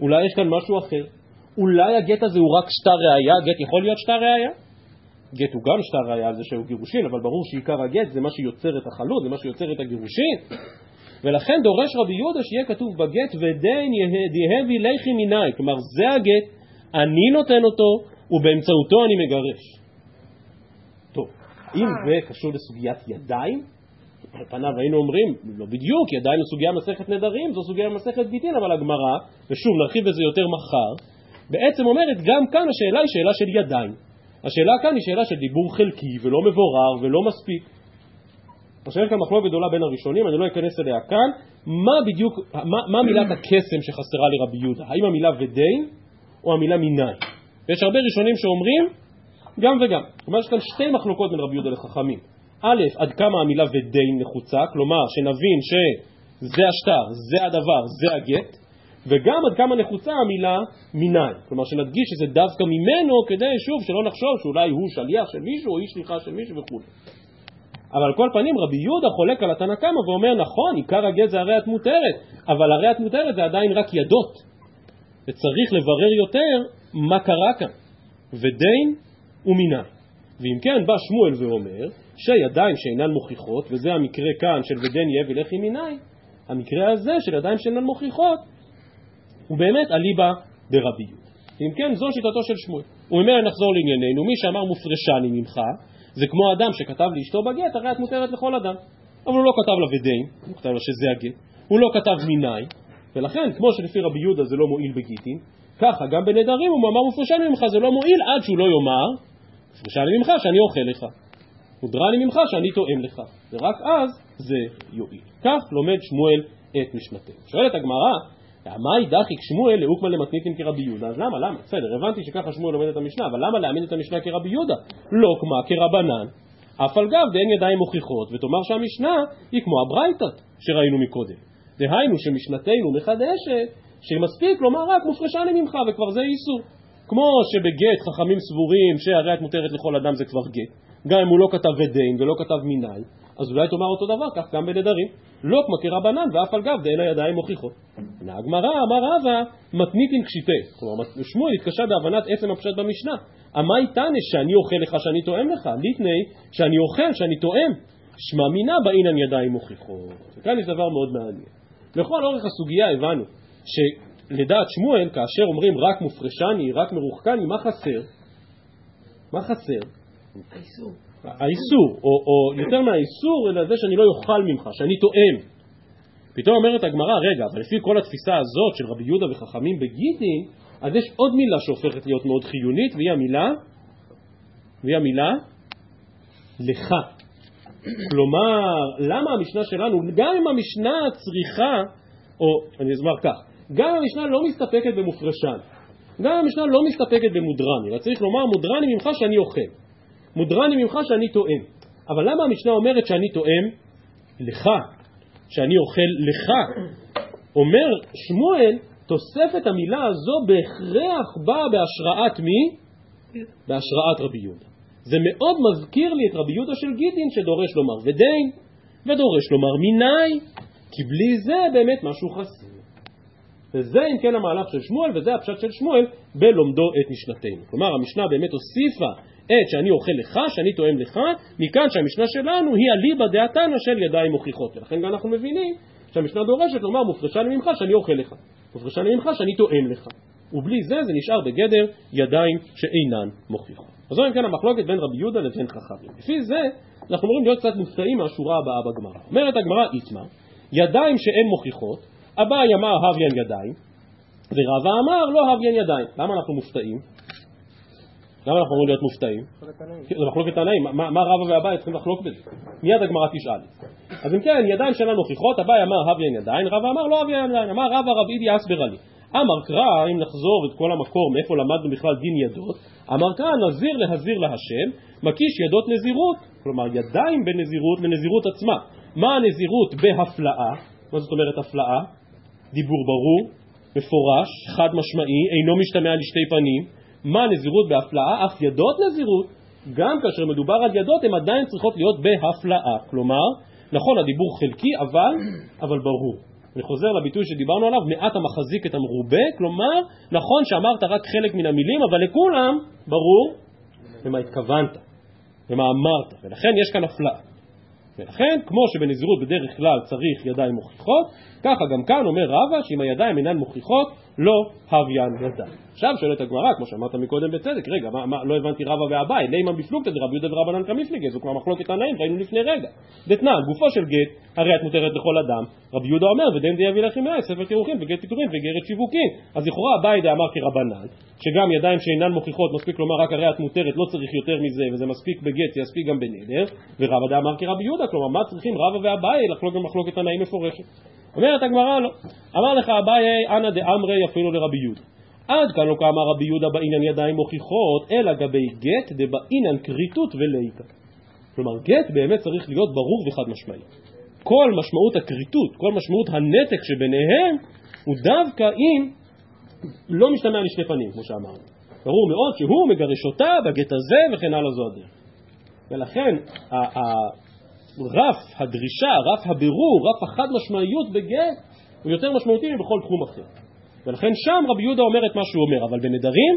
אולי יש כאן משהו אחר. אולי הגט הזה הוא רק שטר ראייה, גט יכול להיות שטר ראייה? גט הוא גם שטר ראייה על זה שהוא גירושין, אבל ברור שעיקר הגט זה מה שיוצר את החלות, זה מה שיוצר את הגירושין. ולכן דורש רבי יהודה שיהיה כתוב בגט ודין יהבי לכי מיני, כלומר זה הגט, אני נותן אותו, ובאמצעותו אני מגרש. טוב, האם זה קשור לסוגיית ידיים? על פניו היינו אומרים, לא בדיוק, ידיים זו סוגיה מסכת נדרים, זו סוגיה מסכת גיטין, אבל הגמרא, ושוב נרחיב בזה יותר מחר, בעצם אומרת גם כאן השאלה היא שאלה של ידיים. השאלה כאן היא שאלה של דיבור חלקי ולא מבורר ולא מספיק. עכשיו יש כאן מחלוקת גדולה בין הראשונים, אני לא אכנס אליה כאן, מה בדיוק, מה, מה מילת הקסם שחסרה לרבי יהודה? האם המילה ודין או המילה מיני? ויש הרבה ראשונים שאומרים גם וגם. כלומר יש כאן שתי מחלוקות בין רבי יהודה לחכמים. א', עד כמה המילה ודין נחוצה, כלומר שנבין שזה השטר, זה הדבר, זה הגט, וגם עד כמה נחוצה המילה מיני, כלומר שנדגיש שזה דווקא ממנו כדי שוב שלא נחשוב שאולי הוא שליח של מישהו או איש שליחה של מישהו וכו'. אבל על כל פנים רבי יהודה חולק על התנא קמא ואומר נכון עיקר הגט זה הרי את מותרת אבל הרי את מותרת זה עדיין רק ידות. וצריך לברר יותר מה קרה כאן ודין ומיני ואם כן בא שמואל ואומר שידיים שאינן מוכיחות וזה המקרה כאן של ודין יהיה ולכי מיני המקרה הזה של ידיים שאינן מוכיחות הוא באמת אליבא דרבי יהודה. אם כן, זו שיטתו של שמואל. וממילא נחזור לענייננו, מי שאמר מופרשני ממך, זה כמו אדם שכתב לאשתו בגט, הרי את מותרת לכל אדם. אבל הוא לא כתב לה ודין, הוא כתב לה שזה הגט, הוא לא כתב מיני, ולכן, כמו שלפי רבי יהודה זה לא מועיל בגיטין, ככה גם בנדרים הוא אמר מופרשני ממך זה לא מועיל עד שהוא לא יאמר מופרשני ממך שאני אוכל לך, מודרני ממך שאני תואם לך, ורק אז זה יועיל. כך לומד שמואל את משנתנו. שואלת הגמרא, מאי דחיק שמואל לאוקמה למתניתין כרבי יהודה, אז למה, למה? בסדר, הבנתי שככה שמואל לומד את המשנה, אבל למה להעמיד את המשנה כרבי יהודה? לא כמו כרבנן, אף על גב דאין ידיים מוכיחות, ותאמר שהמשנה היא כמו הברייתות שראינו מקודם. דהיינו שמשנתנו מחדשת, שמספיק לומר רק מופרשני ממך וכבר זה איסור. כמו שבגט חכמים סבורים שהרי את מותרת לכל אדם זה כבר גט, גם אם הוא לא כתב ודין ולא כתב מיני, אז אולי תאמר אותו דבר, כך גם בנדרים. לא כמו כרבנן ואף על גב דאין הידיים מוכיחות. ענה הגמרא, אמר רבא, מתניתין קשיטי. כלומר, שמואל התקשה בהבנת עצם הפשט במשנה. אמי תנא שאני אוכל לך שאני תואם לך, ליטני שאני אוכל שאני תואם. שמע מינה באינן ידיים מוכיחות. וכאן יש דבר מאוד מעניין. לכל אורך הסוגיה הבנו שלדעת שמואל, כאשר אומרים רק מופרשני, רק מרוחקני, מה חסר? מה חסר? האיסור, או, או יותר מהאיסור, אלא זה שאני לא אוכל ממך, שאני טועם. פתאום אומרת הגמרא, רגע, אבל לפי כל התפיסה הזאת של רבי יהודה וחכמים בגיטין, אז יש עוד מילה שהופכת להיות מאוד חיונית, והיא המילה, והיא המילה לך. כלומר, למה המשנה שלנו, גם אם המשנה צריכה, או אני אומר כך, גם אם המשנה לא מסתפקת במופרשן, גם אם המשנה לא מסתפקת במודרני, אלא צריך לומר מודרני ממך שאני אוכל. מודרני ממך שאני טועם. אבל למה המשנה אומרת שאני טועם לך, שאני אוכל לך? אומר שמואל, תוספת המילה הזו בהכרח באה בהשראת מי? בהשראת רבי יהודה. זה מאוד מזכיר לי את רבי יהודה של גיטין שדורש לומר ודין, ודורש לומר מיני, כי בלי זה באמת משהו חסר. וזה אם כן המהלך של שמואל, וזה הפשט של שמואל בלומדו את משנתנו. כלומר, המשנה באמת הוסיפה את שאני אוכל לך, שאני תואם לך, מכאן שהמשנה שלנו היא אליבא דעתנא של ידיים מוכיחות. ולכן אנחנו מבינים שהמשנה דורשת לומר מופרשני ממך שאני אוכל לך, מופרשני ממך שאני תואם לך. ובלי זה זה נשאר בגדר ידיים שאינן מוכיחות. אז זו אם כן המחלוקת בין רבי יהודה לבין חכמים. לפי זה אנחנו אמורים להיות קצת מופתעים מהשורה הבאה בגמרא. אומרת הגמרא איתמר, ידיים שאין מוכיחות, אביי אמר הוויין ידיים, ורבא אמר לא הוויין ידיים. למה אנחנו מופתעים? למה אנחנו אמורים להיות מופתעים? זה מחלוקת תנאים, מה רבא ואביי צריכים לחלוק בזה? מיד הגמרא תשאל. אז אם כן, ידיים שלנו מוכיחות, אביי אמר הוויין ידיים, רבא אמר לא הוויין ידיים, אמר רבא רב אידי אסבר לי. אמר קרא, אם נחזור את כל המקור מאיפה למדנו בכלל דין ידות, אמר קרא נזיר להזיר להשם, מקיש ידות נזירות, כלומר ידיים בנזירות לנזירות עצמה. מה הנזירות בהפלאה? מה זאת אומרת הפלאה? דיבור ברור, מפורש, חד משמעי, אינו משתמע לשתי פנים. מה נזירות בהפלאה? אף ידות נזירות, גם כאשר מדובר על ידות, הן עדיין צריכות להיות בהפלאה. כלומר, נכון, הדיבור חלקי, אבל, אבל ברור. אני חוזר לביטוי שדיברנו עליו, מעט המחזיק את המרובה, כלומר, נכון שאמרת רק חלק מן המילים, אבל לכולם ברור למה התכוונת, למה אמרת, ולכן יש כאן הפלאה. ולכן, כמו שבנזירות בדרך כלל צריך ידיים מוכיחות, ככה גם כאן אומר רבא שאם הידיים אינן מוכיחות, לא הוויין ידיים. עכשיו שואלת הגמרא, כמו שאמרת מקודם בצדק, רגע, מה, מה, לא הבנתי רבא ואביי, לימן בפלוגתא דרבי יהודה ורבנן כמפליגי, זו כבר מחלוקת תנאים, ראינו לפני רגע. דתנן, גופו של גט, הרי את מותרת לכל אדם, רבי יהודה אומר, ודין די יביא לכם מאי, ספר קירוחים וגט פיטורים וגרת שיווקים. אז לכאורה אביי דאמר כרבנן, שגם ידיים שאינן מוכיחות, מספיק לומר רק הרי את מותרת, לא צריך יותר מזה, וזה מספיק בגט, יספיק גם בנדר, ורבא דאמר כרבי יהודה, כלומר מה צריכים רבא ואביי לחלוק במחלוקת תנאים מפורשת. אומרת הגמרא לא. אמר לך אביי, אנא דאמרי אפילו לרבי יהודה. עד כאן לא כאמר רבי יהודה בעניין ידיים מוכיחות, אלא גבי גט דבעניין כריתות וליקה. כלומר, גט באמת צריך להיות ברור וחד משמעי. כל משמעות הכריתות, כל משמעות הנתק שביניהם, הוא דווקא אם לא משתמע לשני פנים, כמו שאמרנו. ברור מאוד שהוא מגרש אותה בגט הזה וכן הלאה זו הדרך. ולכן רף הדרישה, רף הבירור, רף החד משמעיות בגט הוא יותר משמעותי מבכל תחום אחר. ולכן שם רבי יהודה אומר את מה שהוא אומר, אבל בנדרים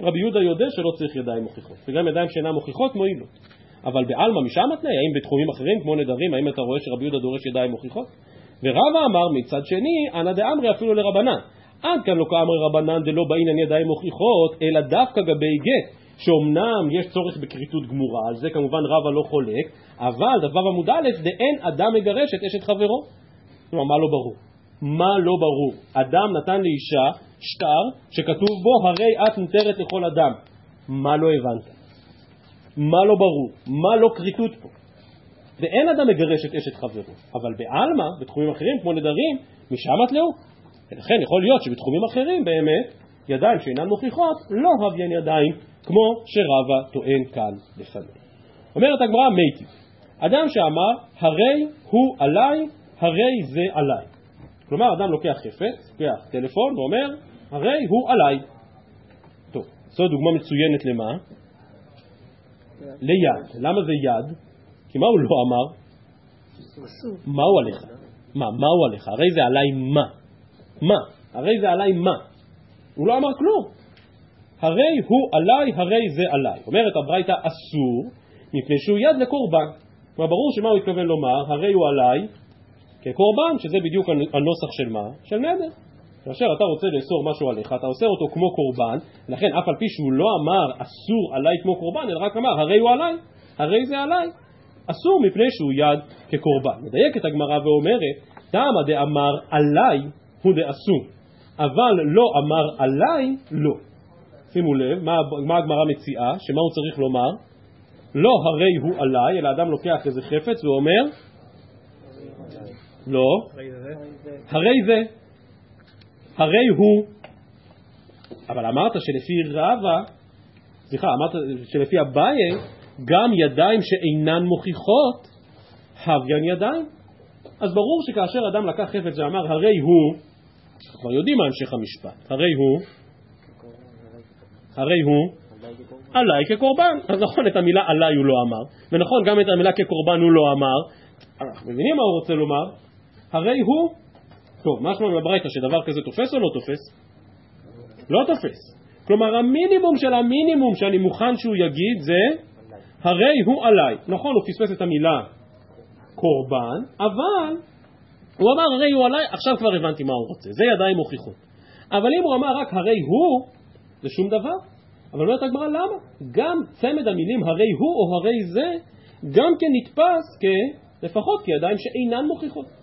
רבי יהודה יודע שלא צריך ידיים מוכיחות, וגם ידיים שאינן מוכיחות מועילות. אבל בעלמא משם התנאי, האם בתחומים אחרים כמו נדרים, האם אתה רואה שרבי יהודה דורש ידיים מוכיחות? ורבא אמר מצד שני, אנא דאמרי אפילו לרבנן. עד כאן לא כאמרי רבנן דלא בעניין ידיים מוכיחות, אלא דווקא גבי גט, שאומנם יש צורך בכריתות גמורה, על זה כמובן רבא לא חולק, אבל דבר עמוד א', דאין אדם מגרש את אשת חברו. כלומר, מה לא ברור? מה לא ברור? אדם נתן לאישה שטר שכתוב בו הרי את מותרת לכל אדם. מה לא הבנת? מה לא ברור? מה לא כריתות פה? ואין אדם מגרש את אשת חברו, אבל בעלמא, בתחומים אחרים כמו נדרים, משם תלאו. ולכן יכול להיות שבתחומים אחרים באמת ידיים שאינן מוכיחות לא הביין ידיים כמו שרבא טוען כאן לפנינו. אומרת הגמרא מייטיב, אדם שאמר הרי הוא עליי, הרי זה עליי. כלומר אדם לוקח חפץ, לוקח טלפון ואומר הרי הוא עליי. טוב, זו דוגמה מצוינת למה? ליד. למה זה יד? כי מה הוא לא אמר? מה הוא עליך? מה, מה הוא עליך? הרי זה עליי מה? מה? הרי זה עליי מה? הוא לא אמר כלום. הרי הוא עליי, הרי זה עליי. אומרת הברייתא אסור, מפני שהוא יד לקורבן. כלומר, ברור שמה הוא התכוון לומר, הרי הוא עליי כקורבן, שזה בדיוק הנוסח של מה? של נדר. כאשר אתה רוצה לאסור משהו עליך, אתה עושה אותו כמו קורבן, ולכן אף על פי שהוא לא אמר אסור עליי כמו קורבן, אלא רק אמר הרי הוא עליי, הרי זה עליי. אסור מפני שהוא יד כקורבן. מדייקת הגמרא ואומרת, תמה דאמר עליי הוא דאסור, אבל לא אמר עליי לא. שימו לב, מה, מה הגמרא מציעה, שמה הוא צריך לומר? לא הרי הוא עליי, אלא אדם לוקח איזה חפץ ואומר לא, הרי זה, הרי הוא, אבל אמרת שלפי רבא, סליחה, אמרת שלפי אביי, גם ידיים שאינן מוכיחות, הוויין ידיים. אז ברור שכאשר אדם לקח חפץ ואמר הרי הוא, כבר יודעים מה המשך המשפט, הרי הוא, הרי הוא עליי כקורבן. אז נכון, את המילה עליי הוא לא אמר, ונכון, גם את המילה כקורבן הוא לא אמר. אנחנו מבינים מה הוא רוצה לומר? הרי הוא, טוב, מה שלום בברייתא שדבר כזה תופס או לא תופס? לא תופס. כלומר, המינימום של המינימום שאני מוכן שהוא יגיד זה הרי הוא עליי. נכון, הוא פספס את המילה קורבן, אבל הוא אמר הרי הוא עליי, עכשיו כבר הבנתי מה הוא רוצה. זה ידיים מוכיחות. אבל אם הוא אמר רק הרי הוא, זה שום דבר. אבל אומרת הגמרא למה? גם צמד המילים הרי הוא או הרי זה, גם כן נתפס כלפחות כידיים שאינן מוכיחות.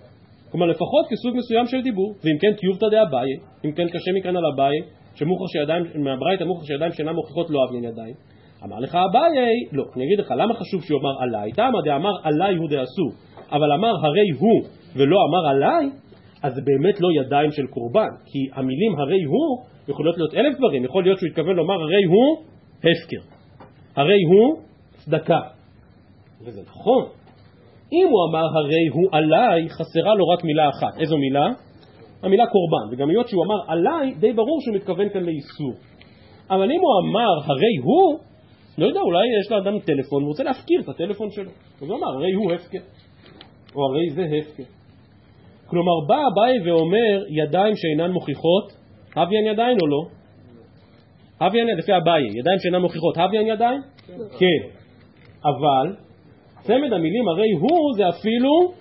כלומר לפחות כסוג מסוים של דיבור, ואם כן טיובתא דאביי, אם כן קשה מכאן על אביי, שמוכר שידיים, מהברייתא מוכר שידיים שאינן מוכיחות לא אבנין ידיים. אמר לך אביי, לא, אני אגיד לך, למה חשוב שהוא אמר עליי? תמה דאמר עליי הוא דאסור, אבל אמר הרי הוא ולא אמר עליי, אז זה באמת לא ידיים של קורבן, כי המילים הרי הוא יכולות להיות אלף דברים, יכול להיות שהוא התכוון לומר הרי הוא הפקר, הרי הוא צדקה, וזה נכון. אם הוא אמר הרי הוא עליי, חסרה לו רק מילה אחת. איזו מילה? המילה קורבן. וגם היות שהוא אמר עליי, די ברור שהוא מתכוון כאן לאיסור. אבל אם הוא אמר הרי הוא, לא יודע, אולי יש לאדם טלפון, הוא רוצה להפקיר את הטלפון שלו. אז הוא אמר הרי הוא הפקר. או הרי זה הפקר. כלומר, בא אביי ואומר ידיים שאינן מוכיחות, הוויין ידיים או לא? הוויין, לפי אביי, ידיים שאינן מוכיחות, הוויין ידיים? כן. אבל צמד המילים הרי הוא זה אפילו,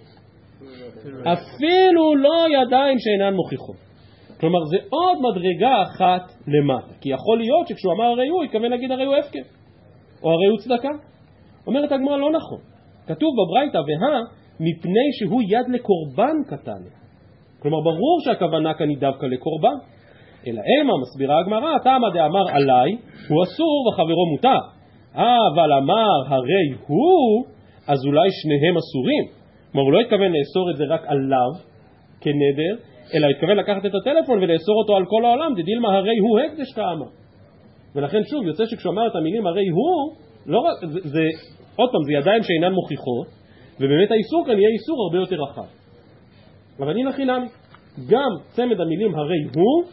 אפילו לא ידיים שאינן מוכיחות. כלומר זה עוד מדרגה אחת למטה, כי יכול להיות שכשהוא אמר הרי הוא, התכוון להגיד הרי הוא הפקר, או הרי הוא צדקה. אומרת הגמרא לא נכון, כתוב בברייתא והא מפני שהוא יד לקורבן קטן. כלומר ברור שהכוונה כאן היא דווקא לקורבן. אלא אמה, מסבירה הגמרא, תמא דאמר עליי, הוא אסור וחברו מותר. אבל אמר הרי הוא, אז אולי שניהם אסורים. כלומר, הוא לא התכוון לאסור את זה רק עליו כנדר, אלא התכוון לקחת את הטלפון ולאסור אותו על כל העולם, דדילמה הרי הוא הקדש כאמר. ולכן שוב, יוצא שכשהוא אמר את המילים הרי הוא, לא רק, זה, זה, עוד פעם, זה ידיים שאינן מוכיחות, ובאמת האיסור כאן יהיה איסור הרבה יותר רחב. אבל הנה חינמי, גם צמד המילים הרי הוא,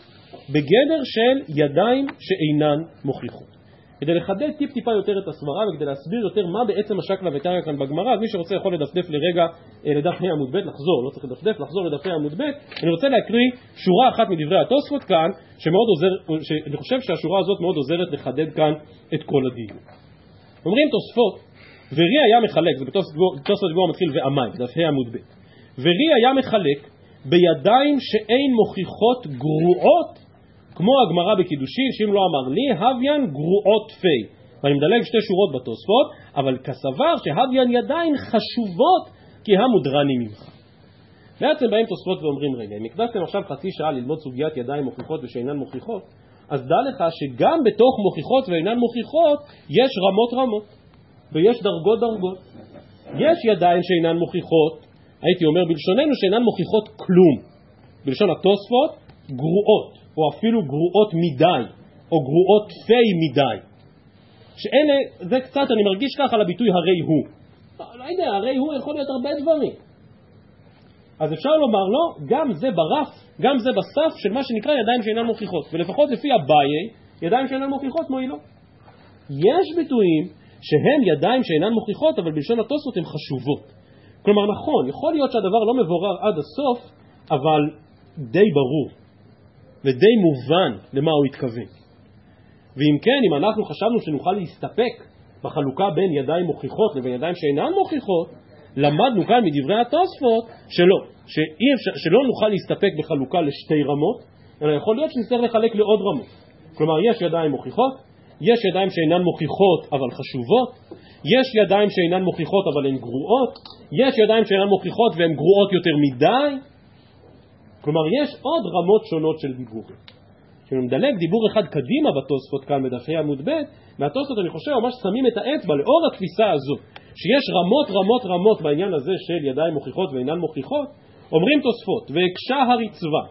בגדר של ידיים שאינן מוכיחות. כדי לחדד טיפ טיפה יותר את הסברה וכדי להסביר יותר מה בעצם השקלא וטריא כאן בגמרא, אז מי שרוצה יכול לדפדף לרגע אה, לדף ה' עמוד ב', לחזור, לא צריך לדפדף, לחזור לדף ה' עמוד ב', אני רוצה להקריא שורה אחת מדברי התוספות כאן, שמאוד עוזר, שאני חושב שהשורה הזאת מאוד עוזרת לחדד כאן את כל הדיון. אומרים תוספות, ורי היה מחלק, זה בתוספות גבוה מתחיל ועמיים, דף ה' עמוד ב', ורי היה מחלק בידיים שאין מוכיחות גרועות כמו הגמרא בקידושין, שאם לא אמר לי, הוויין גרועות פי. ואני מדלג שתי שורות בתוספות, אבל כסבר שהוויין ידיים חשובות כי המודרני ממך. בעצם באים תוספות ואומרים, רגע, אם הקדשתם עכשיו חצי שעה ללמוד סוגיית ידיים מוכיחות ושאינן מוכיחות, אז דע לך שגם בתוך מוכיחות ואינן מוכיחות יש רמות רמות ויש דרגות דרגות. יש ידיים שאינן מוכיחות, הייתי אומר בלשוננו שאינן מוכיחות כלום. בלשון התוספות, גרועות. או אפילו גרועות מדי, או גרועות פי מדי. שאלה, זה קצת, אני מרגיש ככה לביטוי הרי הוא. לא, יודע, הרי הוא יכול להיות הרבה דברים. אז אפשר לומר לו, לא, גם זה ברף, גם זה בסף של מה שנקרא ידיים שאינן מוכיחות. ולפחות לפי אביי, ידיים שאינן מוכיחות מועילות. יש ביטויים שהם ידיים שאינן מוכיחות, אבל בלשון התוספות הן חשובות. כלומר, נכון, יכול להיות שהדבר לא מבורר עד הסוף, אבל די ברור. ודי מובן למה הוא התכוון. ואם כן, אם אנחנו חשבנו שנוכל להסתפק בחלוקה בין ידיים מוכיחות לבין ידיים שאינן מוכיחות, למדנו כאן מדברי התוספות שלא, שאפשר, שלא נוכל להסתפק בחלוקה לשתי רמות, אלא יכול להיות שנצטרך לחלק לעוד רמות. כלומר, יש ידיים מוכיחות, יש ידיים שאינן מוכיחות אבל חשובות, יש ידיים שאינן מוכיחות אבל הן גרועות, יש ידיים שאינן מוכיחות והן גרועות יותר מדי, כלומר, יש עוד רמות שונות של דיבורים. כשאני מדלג דיבור אחד קדימה בתוספות כאן בדפי עמוד ב', מהתוספות אני חושב ממש שמים את האצבע לאור התפיסה הזו, שיש רמות רמות רמות בעניין הזה של ידיים מוכיחות ואינן מוכיחות, אומרים תוספות, והקשה הרצווה,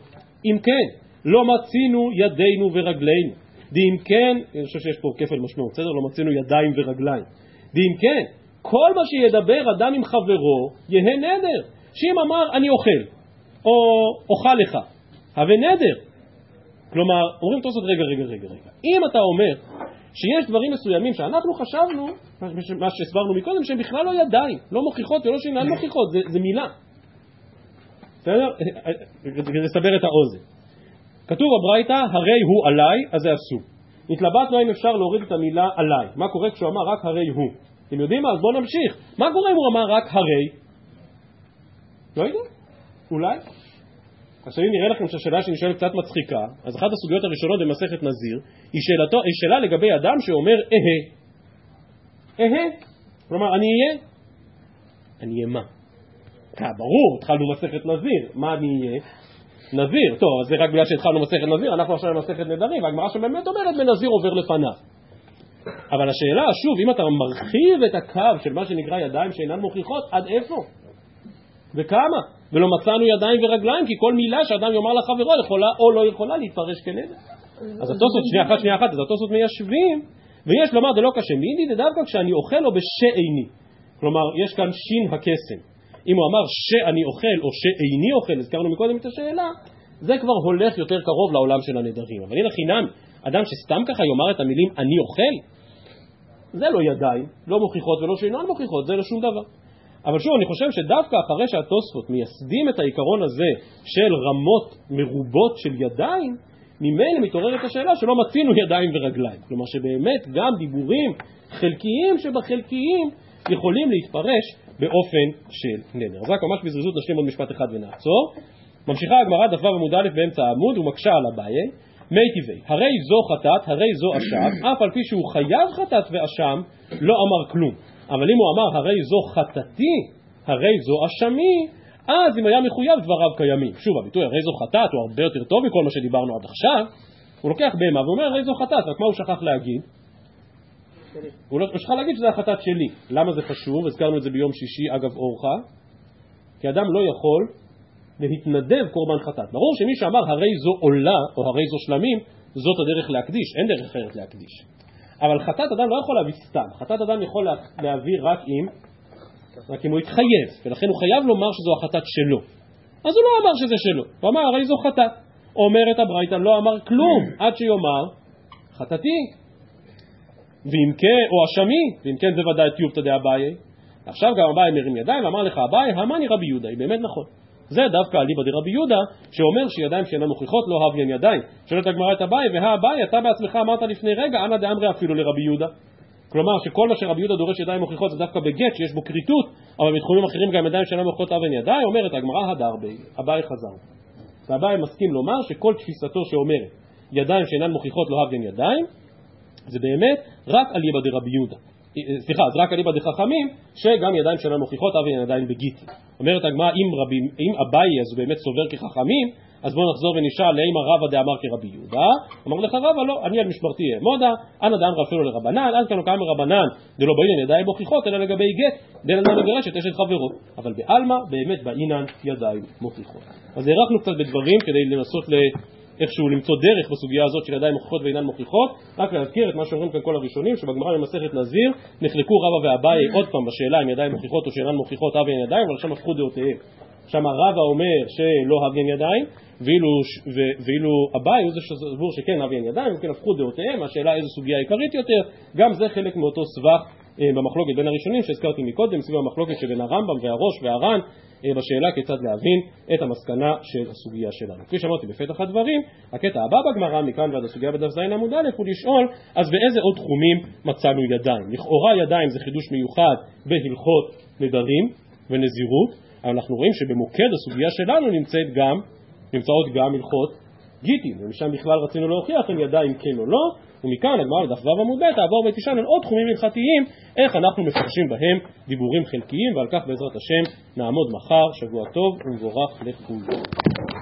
אם כן, לא מצינו ידינו ורגלינו, ואם כן, אני חושב שיש פה כפל משמעות, בסדר? לא מצינו ידיים ורגליים, ואם כן, כל מה שידבר אדם עם חברו, יהא נדר, שאם אמר אני אוכל, או אוכל לך, הווה נדר. כלומר, אומרים תוספות רגע, רגע, רגע, רגע. אם אתה אומר שיש דברים מסוימים שאנחנו חשבנו, מה שהסברנו מקודם, שהם בכלל לא ידיים, לא מוכיחות ולא שאינן מוכיחות, זה, זה מילה. בסדר? לסבר את האוזן. כתוב בברייתא, הרי הוא עליי, אז זה אסור. התלבטנו אם אפשר להוריד את המילה עליי. מה קורה כשהוא אמר רק הרי הוא? אתם יודעים מה? אז בואו נמשיך. מה קורה אם הוא אמר רק הרי? לא יודע. אולי? עכשיו אם נראה לכם שהשאלה שאני שואל קצת מצחיקה, אז אחת הסוגיות הראשונות במסכת נזיר היא, שאלתו, היא שאלה לגבי אדם שאומר אהה. אהה. כלומר, אני אהיה? אני אהיה מה? ברור, התחלנו מסכת נזיר, מה אני אהיה? נזיר, טוב, אז זה רק בגלל שהתחלנו מסכת נזיר, אנחנו עכשיו במסכת נדרים, והגמרא שבאמת אומרת ונזיר עובר לפניו. אבל השאלה, שוב, אם אתה מרחיב את הקו של מה שנקרא ידיים שאינן מוכיחות, עד איפה? וכמה? ולא מצאנו ידיים ורגליים, כי כל מילה שאדם יאמר לחברו יכולה או לא יכולה להתפרש כנדר. אז התוספות, שנייה אחת, שנייה אחת, אז התוספות מיישבים, ויש לומר דלא קשה מידי, זה דווקא כשאני אוכל או בשאיני. כלומר, יש כאן שין הקסם. אם הוא אמר שאני אוכל או שאיני אוכל, הזכרנו מקודם את השאלה, זה כבר הולך יותר קרוב לעולם של הנדרים. אבל הנה חינם, אדם שסתם ככה יאמר את המילים אני אוכל, זה לא ידיים, לא מוכיחות ולא שאינן מוכיחות, זה לא שום דבר. אבל שוב, אני חושב שדווקא אחרי שהתוספות מייסדים את העיקרון הזה של רמות מרובות של ידיים, ממילא מתעוררת השאלה שלא מצינו ידיים ורגליים. כלומר שבאמת גם דיבורים חלקיים שבחלקיים יכולים להתפרש באופן של נדר. אז רק ממש בזריזות נשלים עוד משפט אחד ונעצור. ממשיכה הגמרא דף ו' עמוד א' באמצע העמוד ומקשה על אביי מי טבעי, הרי זו חטאת, הרי זו אשם, אף על פי שהוא חייב חטאת ואשם, לא אמר כלום. אבל אם הוא אמר הרי זו חטאתי, הרי זו אשמי, אז אם היה מחויב דבריו קיימים. שוב, הביטוי הרי זו חטאת הוא הרבה יותר טוב מכל מה שדיברנו עד עכשיו. הוא לוקח בהמה ואומר הרי זו חטאת, רק מה הוא שכח להגיד? הוא לא שכח להגיד שזה החטאת שלי. למה זה חשוב? הזכרנו את זה ביום שישי אגב אורחה. כי אדם לא יכול להתנדב קורבן חטאת. ברור שמי שאמר הרי זו עולה או הרי זו שלמים, זאת הדרך להקדיש, אין דרך אחרת להקדיש. אבל חטאת אדם לא יכול להביא סתם, חטאת אדם יכול להביא רק אם, רק אם הוא יתחייב, ולכן הוא חייב לומר שזו החטאת שלו. אז הוא לא אמר שזה שלו, הוא אמר הרי זו חטאת. אומרת הברייתא לא אמר כלום עד שיאמר חטאתי. ואם כן, או אשמי, ואם כן זה ודאי טיובתא דאביי. עכשיו גם אביי מרים ידיים ואמר לך אביי, המאני רבי יהודה, היא באמת נכון. זה דווקא אליבא דרבי יהודה, שאומר שידיים שאינן מוכיחות לא הביין ידיים. שואלת הגמרא את אביי, והאביי, אתה בעצמך אמרת לפני רגע, אנא דאמרי אפילו לרבי יהודה. כלומר שכל מה שרבי יהודה דורש ידיים מוכיחות זה דווקא בגט שיש בו כריתות, אבל בתחומים אחרים גם ידיים שאינן מוכיחות אבן ידיים, אומרת הגמרא הדר בי, אביי חזר. ואביי מסכים לומר שכל תפיסתו שאומרת ידיים שאינן מוכיחות לא הביין ידיים, זה באמת רק אליבא דרבי יהודה. סליחה, אז רק אליבא דחכמים, שגם ידיים שאינן מוכיחות אבן ידיים בגיטי. אומרת הגמרא, אם, אם אביי אז הוא באמת סובר כחכמים, אז בואו נחזור ונשאל לאמא רבא דאמר כרבי יהודה, אמר לך רבא לא, אני על משמרתי אעמודה, אנא דאמר אפילו לרבנן, עד כאן קיים רבנן דלא באינן ידיים מוכיחות, אלא לגבי גט, אדם מגרש את אשת חברו, אבל בעלמא באמת באינן ידיים מוכיחות. אז הארכנו קצת בדברים כדי לנסות איכשהו למצוא דרך בסוגיה הזאת של ידיים מוכיחות ואינן מוכיחות, רק להזכיר את מה שאומרים כאן כל הראשונים, שבגמרא במסכת נזיר נחלקו רבא ואביי עוד פעם בשאלה אם ידיים מוכיחות או שאינן מוכיחות אבי ידיים, אבל שם הפכו דעותיהם. שם רבא אומר שלא אביין ידיים, ואילו, ואילו אביי הוא זה שסבור שכן אביין ידיים, וכן הפכו דעותיהם, השאלה איזו סוגיה עיקרית יותר, גם זה חלק מאותו סבך אה, במחלוקת בין הראשונים שהזכרתי מקודם, סביב המחלוקת שבין הרמב"ם והראש והר"ן אה, בשאלה כיצד להבין את המסקנה של הסוגיה שלנו. כפי שאמרתי בפתח הדברים, הקטע הבא בגמרא, מכאן ועד הסוגיה בדף ז עמוד א', הוא לשאול, אז באיזה עוד תחומים מצאנו ידיים? לכאורה ידיים זה חידוש מיוחד בהלכות נדרים ונזירות, אבל אנחנו רואים שבמוקד הסוגיה שלנו נמצאת גם, נמצאות גם הלכות גיטין, ומשם בכלל רצינו להוכיח אם ידיים כן או לא, ומכאן הגמרא בדף ו' עמוד ב' תעבור ותשאל על עוד תחומים הלכתיים, איך אנחנו מפרשים בהם דיבורים חלקיים, ועל כך בעזרת השם נעמוד מחר, שבוע טוב ומבורך לכולם.